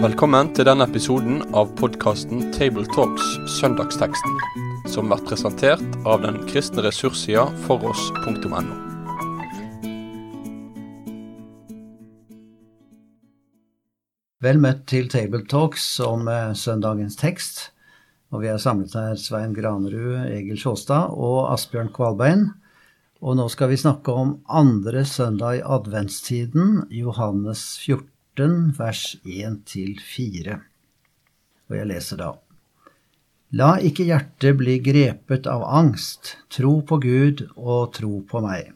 Velkommen til denne episoden av podkasten Tabletalks Søndagsteksten, som blir presentert av den kristne ressurssida foross.no. Vel møtt til Tabletalks om eh, søndagens tekst. Og vi er samlet her Svein Granerud, Egil Sjåstad og Asbjørn Kvalbein. Og nå skal vi snakke om andre søndag i adventstiden, Johannes 14, vers 1-4. Og jeg leser da. La ikke hjertet bli grepet av angst. Tro på Gud og tro på meg.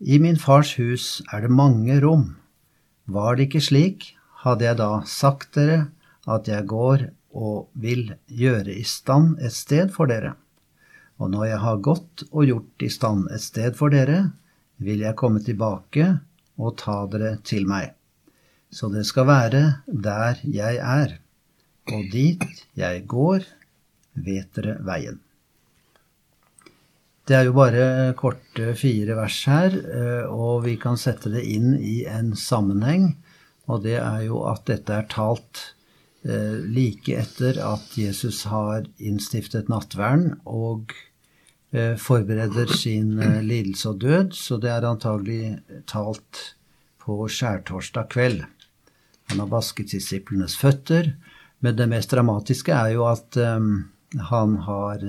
I min fars hus er det mange rom. Var det ikke slik, hadde jeg da sagt dere at jeg går og vil gjøre i stand et sted for dere. Og når jeg har gått og gjort i stand et sted for dere, vil jeg komme tilbake og ta dere til meg. Så det skal være der jeg er, og dit jeg går, vet dere veien. Det er jo bare korte fire vers her, eh, og vi kan sette det inn i en sammenheng. Og det er jo at dette er talt like etter at Jesus har innstiftet nattvern og eh, forbereder sin eh, lidelse og død, så det er antagelig talt på skjærtorsdag kveld. Han har vasket disiplenes føtter, men det mest dramatiske er jo at han har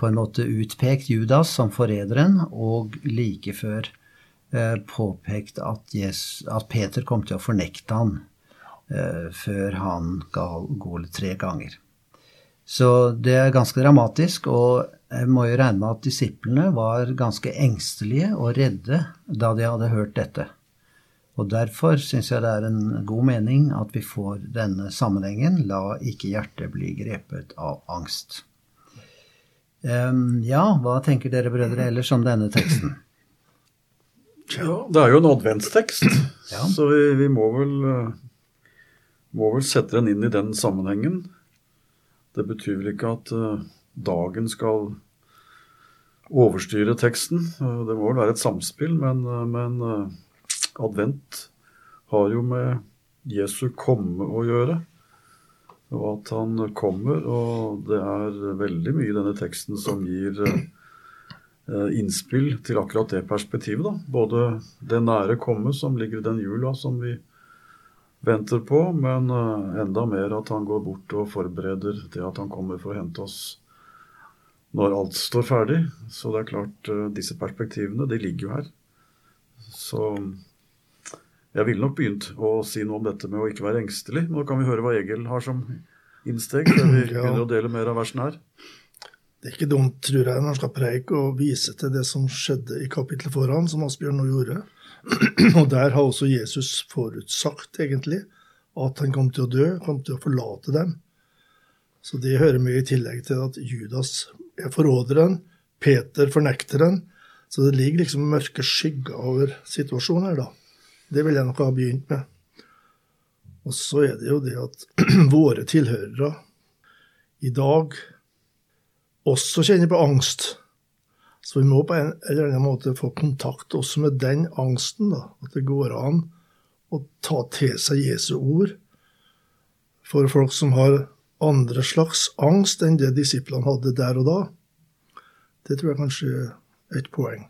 på en måte utpekt Judas som forræderen, og like før påpekt at, Jesus, at Peter kom til å fornekte han Eh, før han ga Gol tre ganger. Så det er ganske dramatisk, og jeg må jo regne med at disiplene var ganske engstelige og redde da de hadde hørt dette. Og derfor syns jeg det er en god mening at vi får denne sammenhengen. La ikke hjertet bli grepet av angst. Um, ja, hva tenker dere brødre ellers om denne teksten? Ja, Det er jo en adventstekst, ja. så vi, vi, må vel eh, må vel sette den inn i den sammenhengen. Det betyr vel ikke at uh, dagen skal overstyre teksten. Uh, det må vel være et samspill, men, uh, men advent har jo med Jesu komme å gjøre. Og at han kommer, og det er veldig mye i denne teksten som gir innspill til akkurat det perspektivet. Da. Både det nære komme som ligger i den jula som vi venter på, men eh, enda mer at han går bort og forbereder det at han kommer for å hente oss når alt står ferdig. Så det er klart, eh, disse perspektivene, de ligger jo her. Så jeg ville nok begynt å si noe om dette med å ikke være engstelig. Nå kan vi høre hva Egil har som innsteg, før vi begynner å dele mer av versene her. Det er ikke dumt, tror jeg, når han skal preike og vise til det som skjedde i kapittelet foran, som Asbjørn nå gjorde. Og der har også Jesus forutsagt, egentlig, at han kom til å dø, kom til å forlate dem. Så det hører mye i tillegg til at Judas er forråderen, Peter fornekteren. Så det ligger liksom mørke skygger over situasjonen her, da. Det vil jeg nok ha begynt med. Og så er det jo det at våre tilhørere i dag også kjenner på angst så vi må på en eller annen måte få kontakt også med den angsten. da, At det går an å ta til seg Jesu ord for folk som har andre slags angst enn det disiplene hadde der og da. Det tror jeg kanskje er et poeng.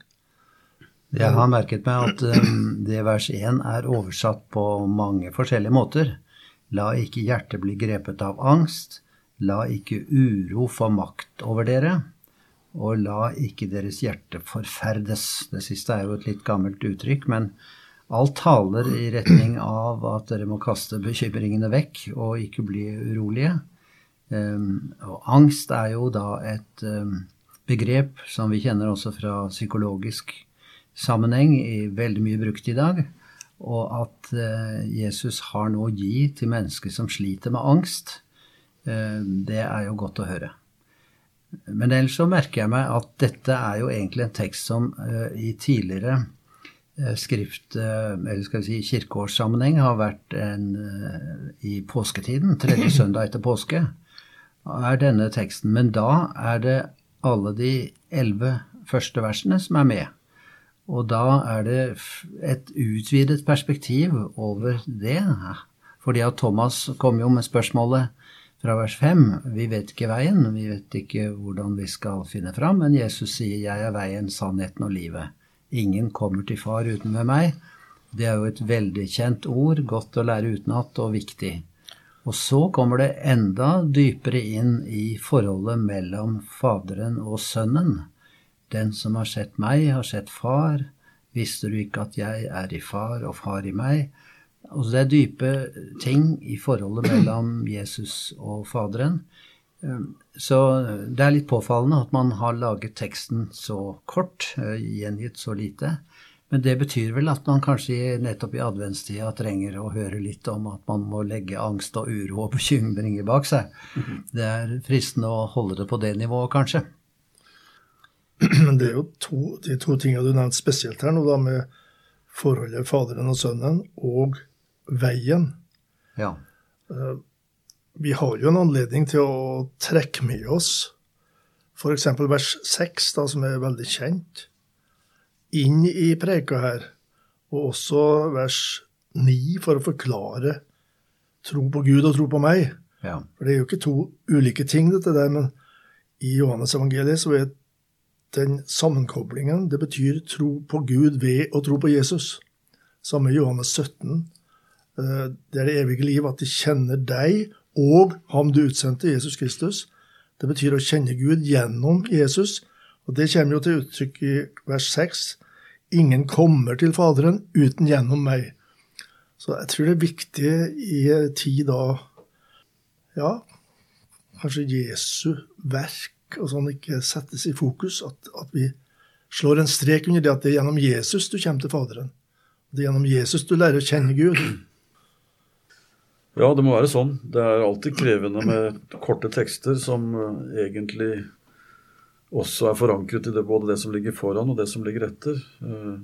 Jeg har merket meg at um, det vers 1 er oversatt på mange forskjellige måter. La ikke hjertet bli grepet av angst. La ikke uro få makt over dere og la ikke deres hjerte forferdes. Det siste er jo et litt gammelt uttrykk, men alt taler i retning av at dere må kaste bekymringene vekk og ikke bli urolige. Um, og angst er jo da et um, begrep som vi kjenner også fra psykologisk sammenheng, i veldig mye brukt i dag. Og at uh, Jesus har noe å gi til mennesker som sliter med angst, uh, det er jo godt å høre. Men ellers så merker jeg meg at dette er jo egentlig en tekst som uh, i tidligere uh, skrift, uh, eller skal vi si kirkeårssammenheng, har vært en i påsketiden, tredje søndag etter påske, er denne teksten. Men da er det alle de elleve første versene som er med. Og da er det et utvidet perspektiv over det. Fordi at Thomas kom jo med spørsmålet fra vers 5. Vi vet ikke veien, vi vet ikke hvordan vi skal finne fram, men Jesus sier 'Jeg er veien, sannheten og livet'. Ingen kommer til far uten med meg. Det er jo et veldig kjent ord, godt å lære utenat og viktig. Og så kommer det enda dypere inn i forholdet mellom Faderen og Sønnen. Den som har sett meg, har sett Far. Visste du ikke at jeg er i Far og Far i meg? Altså det er dype ting i forholdet mellom Jesus og Faderen. Ehm, så det er litt påfallende at man har laget teksten så kort, eh, gjengitt så lite. Men det betyr vel at man kanskje nettopp i adventstida trenger å høre litt om at man må legge angst og uro og bekymringer bak seg. Det er fristende å holde det på det nivået, kanskje. Men det er jo to, de to tingene du nevnte spesielt her nå, da, med forholdet Faderen og Sønnen og veien. Ja. Eh, vi har jo en anledning til å trekke med oss f.eks. vers 6, da, som er veldig kjent, inn i preika her, og også vers 9 for å forklare tro på Gud og tro på meg. Ja. For det er jo ikke to ulike ting, dette der, men i Johannes evangeliet så er den sammenkoblingen Det betyr tro på Gud ved å tro på Jesus. Samme i Johannes 17. Eh, det er det evige liv, at de kjenner deg og ham du utsendte, Jesus Kristus. Det betyr å kjenne Gud gjennom Jesus. Og det kommer jo til uttrykk i vers 6. Ingen kommer til Faderen uten gjennom meg. Så jeg tror det er viktig i tid da Ja, kanskje Jesu verk og sånn ikke settes i fokus. At, at vi slår en strek under det at det er gjennom Jesus du kommer til Faderen. Det er gjennom Jesus du lærer å kjenne Gud. Ja, det må være sånn. Det er alltid krevende med korte tekster som eh, egentlig også er forankret i det, både det som ligger foran og det som ligger etter. Eh,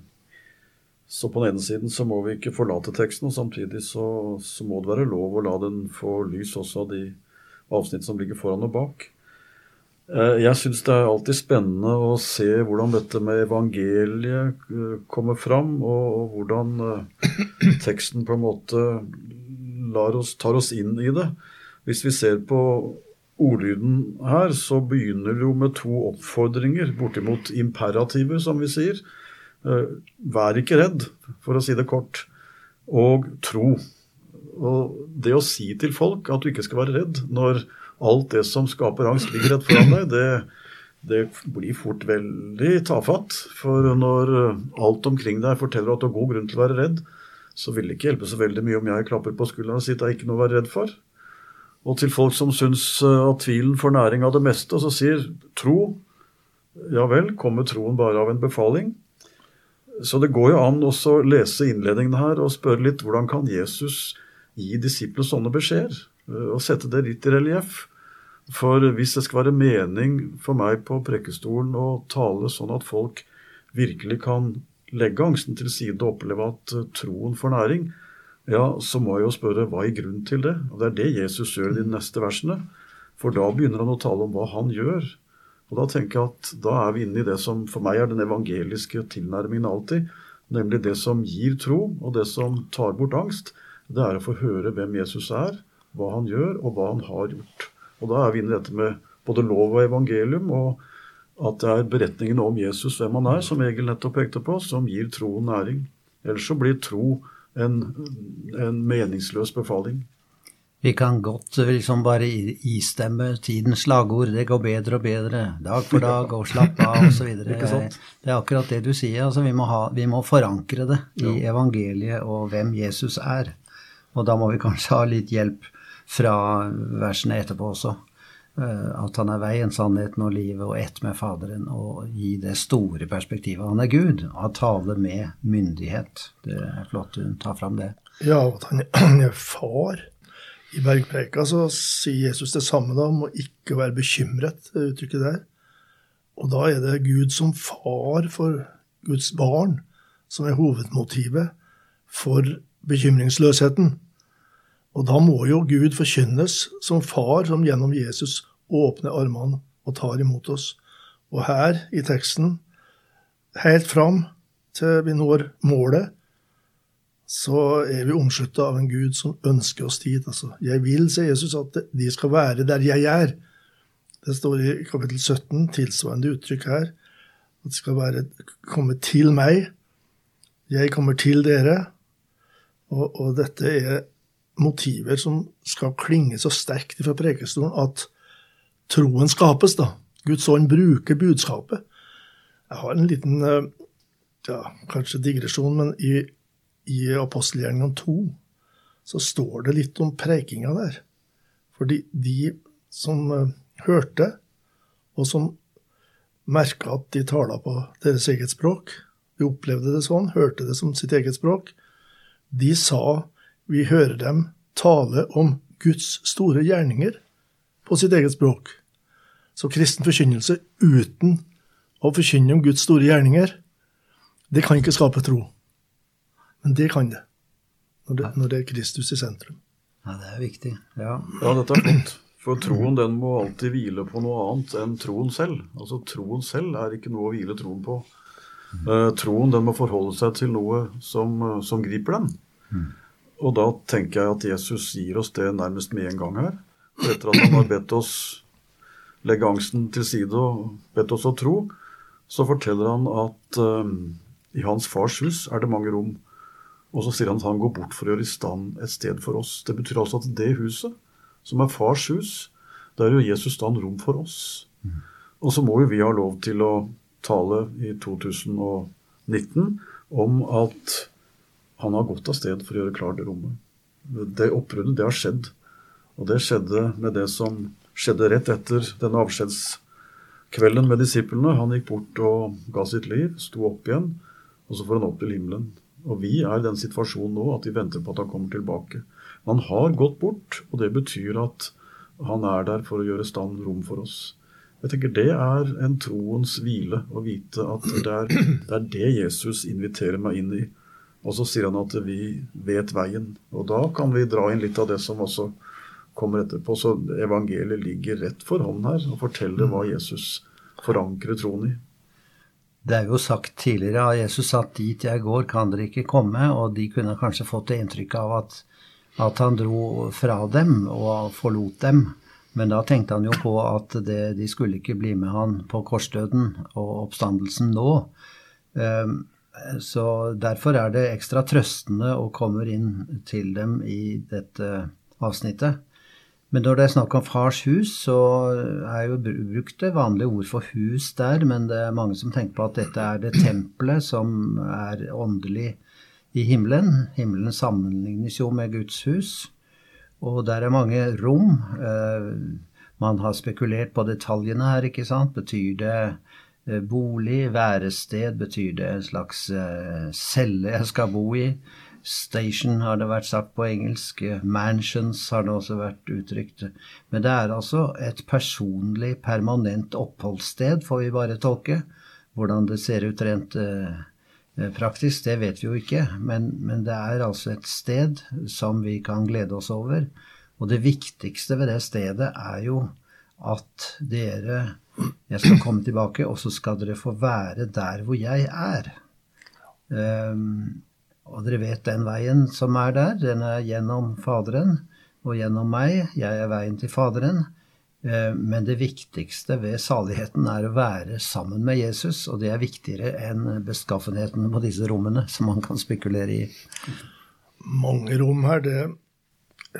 så på den ene siden så må vi ikke forlate teksten, og samtidig så, så må det være lov å la den få lys også av de avsnitt som ligger foran og bak. Eh, jeg syns det er alltid spennende å se hvordan dette med evangeliet kommer fram, og hvordan teksten på en måte oss, tar oss inn i det. Hvis vi ser på ordlyden her, så begynner det jo med to oppfordringer, bortimot imperativer, som vi sier. Eh, vær ikke redd, for å si det kort, og tro. Og det å si til folk at du ikke skal være redd når alt det som skaper angst, ligger rett foran deg, det, det blir fort veldig tafatt. For når alt omkring deg forteller at du har god grunn til å være redd, så vil det ikke hjelpe så veldig mye om jeg klapper på skulderen og sier at det er ikke noe å være redd for. Og til folk som syns eh, at tvilen får næring av det meste, og så sier tro Ja vel, kommer troen bare av en befaling? Så det går jo an å lese innledningen her og spørre litt hvordan kan Jesus gi disiplene sånne beskjeder? Eh, og sette det litt i relieff. For hvis det skal være mening for meg på prekestolen å tale sånn at folk virkelig kan legge angsten til side og oppleve at eh, troen får næring, ja, så må jeg jo spørre hva er grunnen til det? Og Det er det Jesus gjør i de neste versene. For da begynner han å tale om hva han gjør. Og Da tenker jeg at da er vi inne i det som for meg er den evangeliske tilnærmingen alltid. Nemlig det som gir tro, og det som tar bort angst. Det er å få høre hvem Jesus er, hva han gjør, og hva han har gjort. Og Da er vi inne i dette med både lov og evangelium. og at det er beretningen om Jesus, hvem han er, som Egil nettopp pekte på, som gir troen næring. Ellers så blir tro en, en meningsløs befaling. Vi kan godt liksom bare istemme tidens slagord. Det går bedre og bedre dag for dag, og slapp av osv. det er akkurat det du sier. Altså, vi, må ha, vi, må forankre det i ja. evangeliet og hvem Jesus er. Og da må vi kanskje ha litt hjelp fra versene etterpå også. Eh, at han er veien, sannheten og livet og ett med Faderen, og gi det store perspektivet. Han er Gud, og han taler med myndighet. Det er flott hun tar fram det. Ja, at han er far. I bergpreika så sier Jesus det samme da, om å ikke være bekymret, uttrykket der. Og da er det Gud som far for Guds barn som er hovedmotivet for bekymringsløsheten. Og da må jo Gud forkynnes som far som gjennom Jesus åpner armene og tar imot oss. Og her i teksten, helt fram til vi når målet, så er vi omslutta av en Gud som ønsker oss dit. Altså, jeg vil, sier Jesus, at de skal være der jeg er. Det står i kapittel 17, tilsvarende uttrykk her. At de skal være, komme til meg. Jeg kommer til dere. Og, og dette er motiver som skal klinge så sterkt fra prekestolen at troen skapes, da. Guds ånd bruker budskapet. Jeg har en liten eh, ja, kanskje digresjon, men i, i apostelgjerningene 2 så står det litt om prekinga der. Fordi de som uh, hørte, og som merka at de tala på deres eget språk, de opplevde det sånn, hørte det som sitt eget språk, de sa vi hører dem tale om Guds store gjerninger på sitt eget språk. Så kristen forkynnelse uten å forkynne om Guds store gjerninger, det kan ikke skape tro. Men det kan det, når det, når det er Kristus i sentrum. Ja, det er viktig. Ja, ja dette er flott. For troen den må alltid hvile på noe annet enn troen selv. Altså Troen selv er ikke noe å hvile troen på. Uh, troen den må forholde seg til noe som, uh, som griper den. Og da tenker jeg at Jesus gir oss det nærmest med en gang her. Etter at han har bedt oss legge angsten til side og bedt oss å tro, så forteller han at um, i hans fars hus er det mange rom. Og så sier han at han går bort for å gjøre i stand et sted for oss. Det betyr altså at det huset, som er fars hus, der gjør Jesus stand rom for oss. Mm. Og så må jo vi ha lov til å tale i 2019 om at han har gått av sted for å gjøre klart rommet. Det oppbruddet, det har skjedd. Og det skjedde med det som skjedde rett etter denne avskjedskvelden med disiplene. Han gikk bort og ga sitt liv, sto opp igjen, og så får han opp til himmelen. Og vi er i den situasjonen nå at vi venter på at han kommer tilbake. Han har gått bort, og det betyr at han er der for å gjøre stand rom for oss. Jeg tenker Det er en troens hvile å vite at det er, det er det Jesus inviterer meg inn i. Og så sier han at vi vet veien. Og da kan vi dra inn litt av det som også kommer etterpå. Så evangeliet ligger rett for hånden her og forteller hva Jesus forankrer troen i. Det er jo sagt tidligere av Jesus at dit jeg går, kan dere ikke komme. Og de kunne kanskje fått det inntrykket av at, at han dro fra dem og forlot dem. Men da tenkte han jo på at det, de skulle ikke bli med han på korsdøden og oppstandelsen nå. Um, så derfor er det ekstra trøstende å komme inn til dem i dette avsnittet. Men når det er snakk om fars hus, så er jo brukt det vanlige ord for hus der, men det er mange som tenker på at dette er det tempelet som er åndelig i himmelen. Himmelen sammenlignes jo med Guds hus, og der er mange rom. Eh, man har spekulert på detaljene her, ikke sant. Betyr det bolig, værested betyr det en slags uh, celle jeg skal bo i. Station har det vært sagt på engelsk. Mansions har det også vært uttrykt. Men det er altså et personlig, permanent oppholdssted, får vi bare tolke. Hvordan det ser ut rent praktisk, det vet vi jo ikke. Men, men det er altså et sted som vi kan glede oss over. Og det viktigste ved det stedet er jo at dere jeg skal komme tilbake, og så skal dere få være der hvor jeg er. Um, og dere vet den veien som er der. Den er gjennom Faderen og gjennom meg. Jeg er veien til Faderen. Uh, men det viktigste ved saligheten er å være sammen med Jesus, og det er viktigere enn beskaffenheten på disse rommene, som man kan spekulere i. Mange rom her, det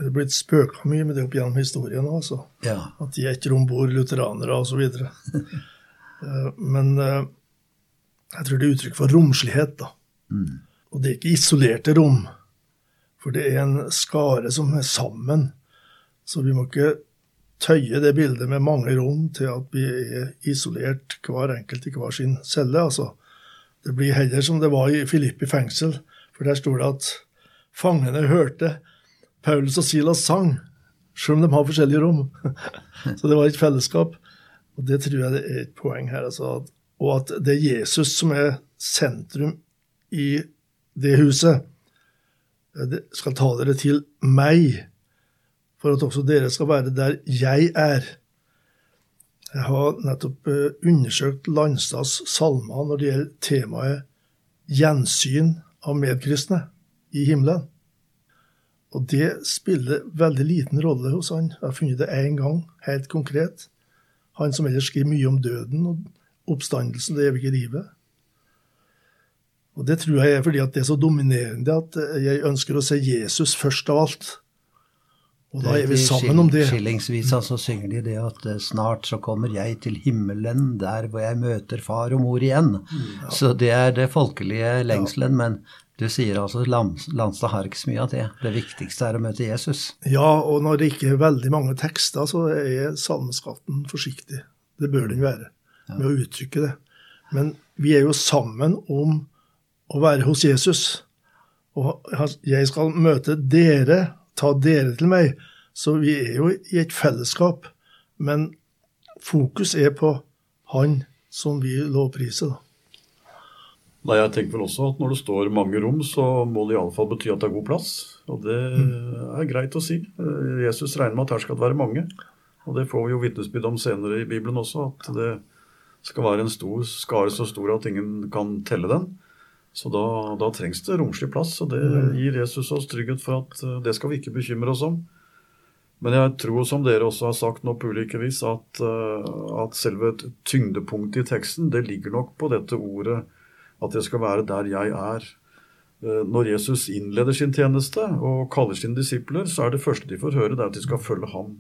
det er blitt spøka mye med det opp gjennom historien. Altså. Ja. At de er ikke om bord lutheranere osv. Eh, men eh, jeg tror det er uttrykk for romslighet. da. Mm. Og det er ikke isolerte rom, for det er en skare som er sammen. Så vi må ikke tøye det bildet med mange rom til at vi er isolert, hver enkelt i hver sin celle. altså. Det blir heller som det var i Filippi fengsel, for der står det at fangene hørte Paulus og Silas sang, selv om de har forskjellige rom. Så det var et fellesskap. Og det tror jeg det er et poeng her. Altså, og at det er Jesus som er sentrum i det huset. Det skal ta dere til meg, for at også dere skal være der jeg er. Jeg har nettopp eh, undersøkt Landstads salmer når det gjelder temaet gjensyn av medkristne i himmelen. Og det spiller veldig liten rolle hos han. Jeg har funnet det én gang, helt konkret. Han som ellers skriver mye om døden og oppstandelsen, det evige livet. Og Det tror jeg er fordi at det er så dominerende at jeg ønsker å se Jesus først av alt. Og da er vi sammen om det. Skillingsvisa så synger de det at eh, snart så kommer jeg til himmelen, der hvor jeg møter far og mor igjen. Ja. Mm. Så det er det folkelige lengselen. Ja. Men du sier altså Landstad har ikke så mye av det. Det viktigste er å møte Jesus. Ja, og når det ikke er veldig mange tekster, så er salmeskatten forsiktig. Det bør den være, med å uttrykke det. Men vi er jo sammen om å være hos Jesus. Og jeg skal møte dere ta dere til meg. Så vi er jo i et fellesskap. Men fokus er på han som vi lovpriser, da. Nei, jeg tenker vel også at Når det står mange rom, så må det iallfall bety at det er god plass. Og det mm. er greit å si. Jesus regner med at her skal det være mange. Og det får vi jo vitnesbyrd om senere i Bibelen også, at det skal være en stor skare så stor at ingen kan telle den. Så da, da, trengs det romslig plass, og det mm. gir Jesus oss trygghet for at eh, det skal vi ikke bekymre oss om. Men jeg tror, som dere også har sagt nå på ulike vis, at, eh, at selve tyngdepunktet i teksten det ligger nok på dette ordet at jeg skal være der jeg er. Eh, når Jesus innleder sin tjeneste og kaller sine disipler, så er det første de får høre, det er at de skal følge ham.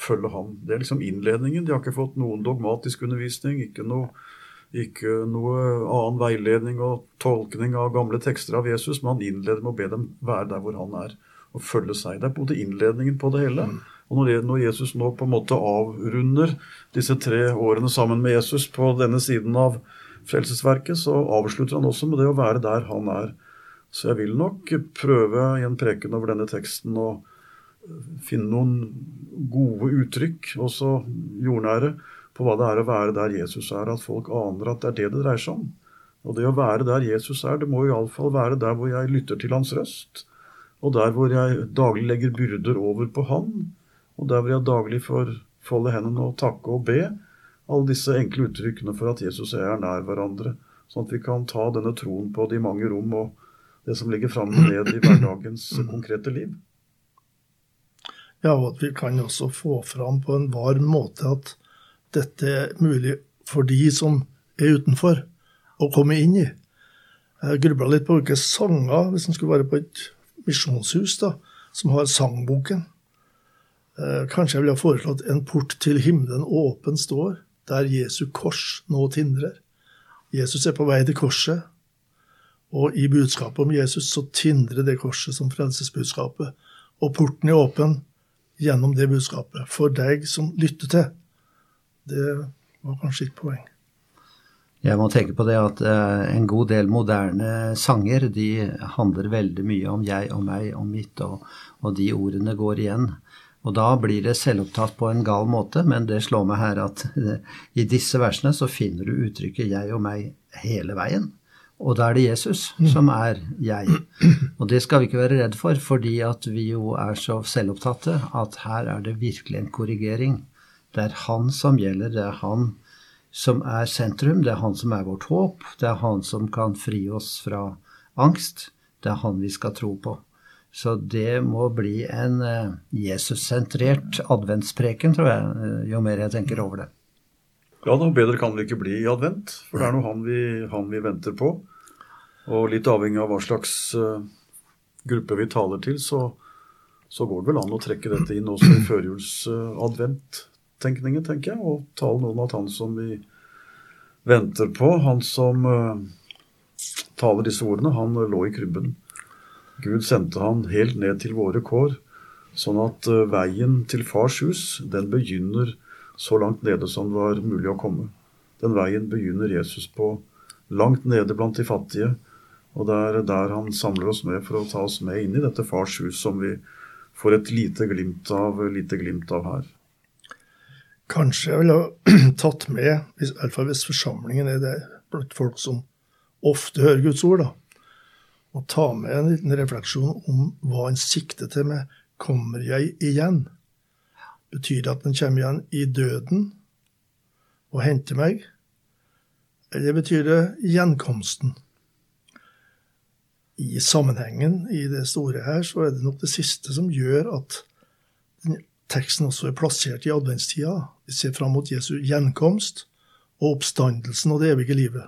Følge ham. Det er liksom innledningen. De har ikke fått noen dogmatisk undervisning, ikke noe ikke noe annen veiledning og tolkning av gamle tekster av Jesus, men han innleder med å be dem være der hvor han er, og følge seg. Det er på en måte innledningen på det hele. Mm. Og når Jesus nå på en måte avrunder disse tre årene sammen med Jesus på denne siden av frelsesverket, så avslutter han også med det å være der han er. Så jeg vil nok prøve i en preken over denne teksten å finne noen gode uttrykk, også jordnære, på hva det er å være der Jesus er, at folk aner at det er det det dreier seg om. Og det å være der Jesus er, det må iallfall være der hvor jeg lytter til hans røst, og der hvor jeg daglig legger byrder over på han, og der hvor jeg daglig får folde hendene og takke og be. Alle disse enkle uttrykkene for at Jesus og jeg er nær hverandre, sånn at vi kan ta denne troen på de mange rom og det som ligger framme ned i hverdagens konkrete liv. Ja, og at vi kan også få fram på en varm måte at dette er mulig for de som er utenfor, å komme inn i. Jeg grubla litt på hvilke sanger, hvis en skulle være på et misjonshus da, som har sangboken. Eh, kanskje jeg ville ha foreslått 'En port til himmelen åpen står', der Jesu kors nå tindrer. Jesus er på vei til korset, og i budskapet om Jesus så tindrer det korset som frelsesbudskapet. Og porten er åpen gjennom det budskapet for deg som lytter til. Det var kanskje ikke poeng. Jeg må tenke på det at uh, en god del moderne sanger de handler veldig mye om jeg og meg og mitt, og, og, de ordene går igjen. Og da blir det selvopptatt på en gal måte, men det slår meg her at uh, i disse versene så finner du uttrykket 'jeg og meg' hele veien. Og da er det Jesus som er jeg. Og det skal vi ikke være redd for, fordi at vi jo er så selvopptatte at her er det virkelig en korrigering. Det er han som gjelder. Det er han som er sentrum. Det er han som er vårt håp. Det er han som kan fri oss fra angst. Det er han vi skal tro på. Så det må bli en eh, Jesus-sentrert adventspreken, tror jeg, eh, jo mer jeg tenker over det. Ja, noe bedre kan det ikke bli i advent, for det er noe han han vi venter på. Og litt avhengig av hva slags uh, gruppe vi taler til, så, så, går det vel an å trekke dette inn også i førjulsadvent. Uh, tenker jeg, og tale noe om at han som vi venter på, han som uh, taler disse ordene, han lå i krybben. Gud sendte han helt ned til våre kår, sånn at uh, veien til fars hus, den begynner så langt nede som det var mulig å komme. Den veien begynner Jesus på langt nede blant de fattige, og det er der han samler oss med for å ta oss med inn i dette fars hus som vi får et lite glimt av, lite glimt av her. Kanskje jeg ville ha tatt med, i hvert fall hvis forsamlingen er det blant folk som ofte hører Guds ord, da, og ta med en liten refleksjon om hva en sikter til med 'kommer jeg igjen'? Betyr det at en kommer igjen i døden og henter meg? Eller betyr det gjenkomsten? i sammenhengen i det store her, så er det nok det siste som gjør at teksten også er plassert i adventstida. Vi ser fram mot Jesu gjenkomst og oppstandelsen og det evige livet.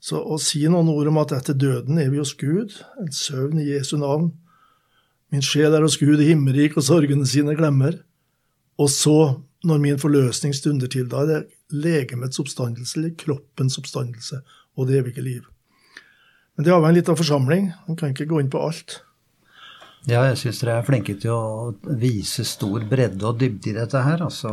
Så å si noen ord om at etter døden er vi hos Gud, en søvn i Jesu navn Min sjel er hos Gud i himmelrik, og sorgene sine glemmer. Og så, når min forløsning stunder til, da er det legemets oppstandelse, eller kroppens oppstandelse, og det evige liv. Men det har litt liten forsamling. Man kan ikke gå inn på alt. Ja, jeg syns dere er flinke til å vise stor bredde og dybde i dette her. Altså,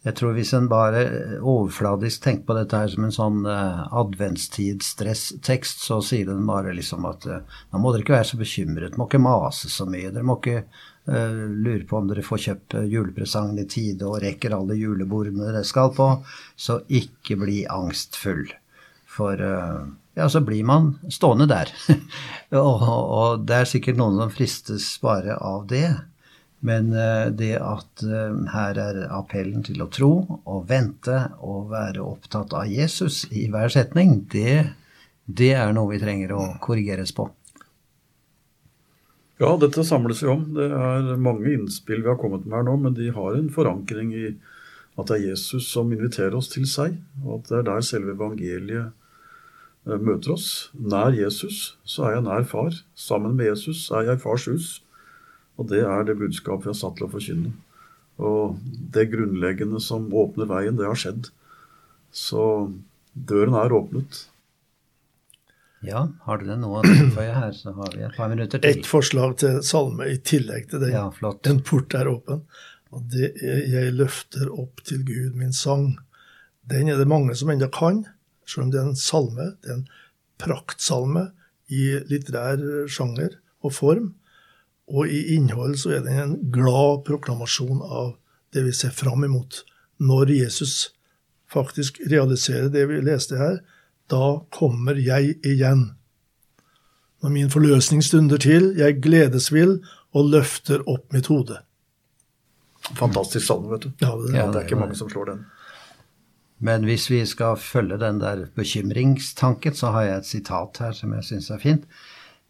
jeg tror hvis en bare overfladisk tenker på dette her som en sånn uh, adventstidsstresstekst, så sier den bare liksom at uh, nå må dere ikke være så bekymret, må ikke mase så mye. Dere må ikke uh, lure på om dere får kjøpt julepresangen i tide og rekker alle julebordene dere skal på. Så ikke bli angstfull. For uh, ja, så blir man stående der. og, og, det er sikkert noen som fristes bare av det. Men uh, det at uh, her er appellen til å tro og vente og være opptatt av Jesus i hver setning, det, det er noe vi trenger å korrigeres på. Ja, dette samles vi om. Det er mange innspill vi har kommet med her nå, men de har en forankring i at det er Jesus som inviterer oss til seg, og at det er der selve evangeliet Eh, møter oss. Nær Jesus, så er jeg nær far. Sammen med Jesus er jeg fars hus. Og det er det budskapet vi har satt til å forkynne. Og det grunnleggende som åpner veien, det har skjedd. Så døren er åpnet. Ja, har dere noe å tilføye her, så har vi et par minutter til. Et forslag til salme i tillegg til det. Ja, flott. En port er åpen. Og det er 'Jeg løfter opp til Gud min sang'. Den er det mange som ennå kan. Selv om det er en salme, det er en praktsalme i litterær sjanger og form. Og i innhold så er det en glad proklamasjon av det vi ser fram imot. Når Jesus faktisk realiserer det vi leste her, da kommer jeg igjen. Når min forløsning stunder til, jeg gledes vil og løfter opp mitt hode. Fantastisk salme, vet du. Ja, det, ja, det er ikke mange som slår den. Men hvis vi skal følge den der bekymringstanken, så har jeg et sitat her som jeg syns er fint.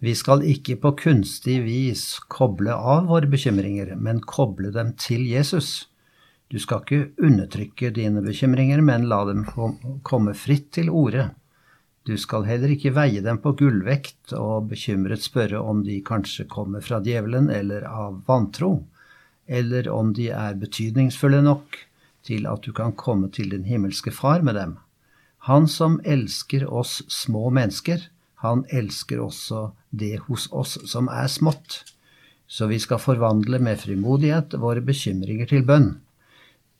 Vi skal ikke på kunstig vis koble av våre bekymringer, men koble dem til Jesus. Du skal ikke undertrykke dine bekymringer, men la dem komme fritt til orde. Du skal heller ikke veie dem på gullvekt og bekymret spørre om de kanskje kommer fra djevelen eller av vantro, eller om de er betydningsfulle nok til at du kan komme til din himmelske Far med dem. Han som elsker oss små mennesker, han elsker også det hos oss som er smått. Så vi skal forvandle med frimodighet våre bekymringer til bønn.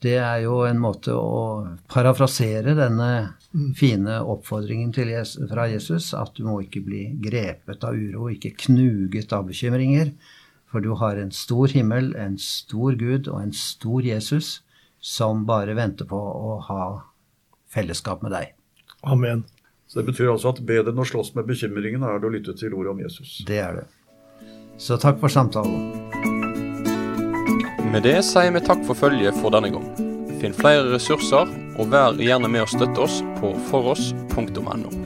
Det er jo en måte å parafrasere denne fine oppfordringen Jesus, fra Jesus, at du må ikke bli grepet av uro, ikke knuget av bekymringer, for du har en stor himmel, en stor Gud og en stor Jesus som bare venter på å ha fellesskap med deg. Amen. Så Det betyr altså at bedre enn å slåss med bekymringene er det å lytte til ordet om Jesus. Det er det. Så takk for samtalen. Med det sier vi takk for følget for denne gang. Finn flere ressurser, og vær gjerne med å støtte oss på foross.no.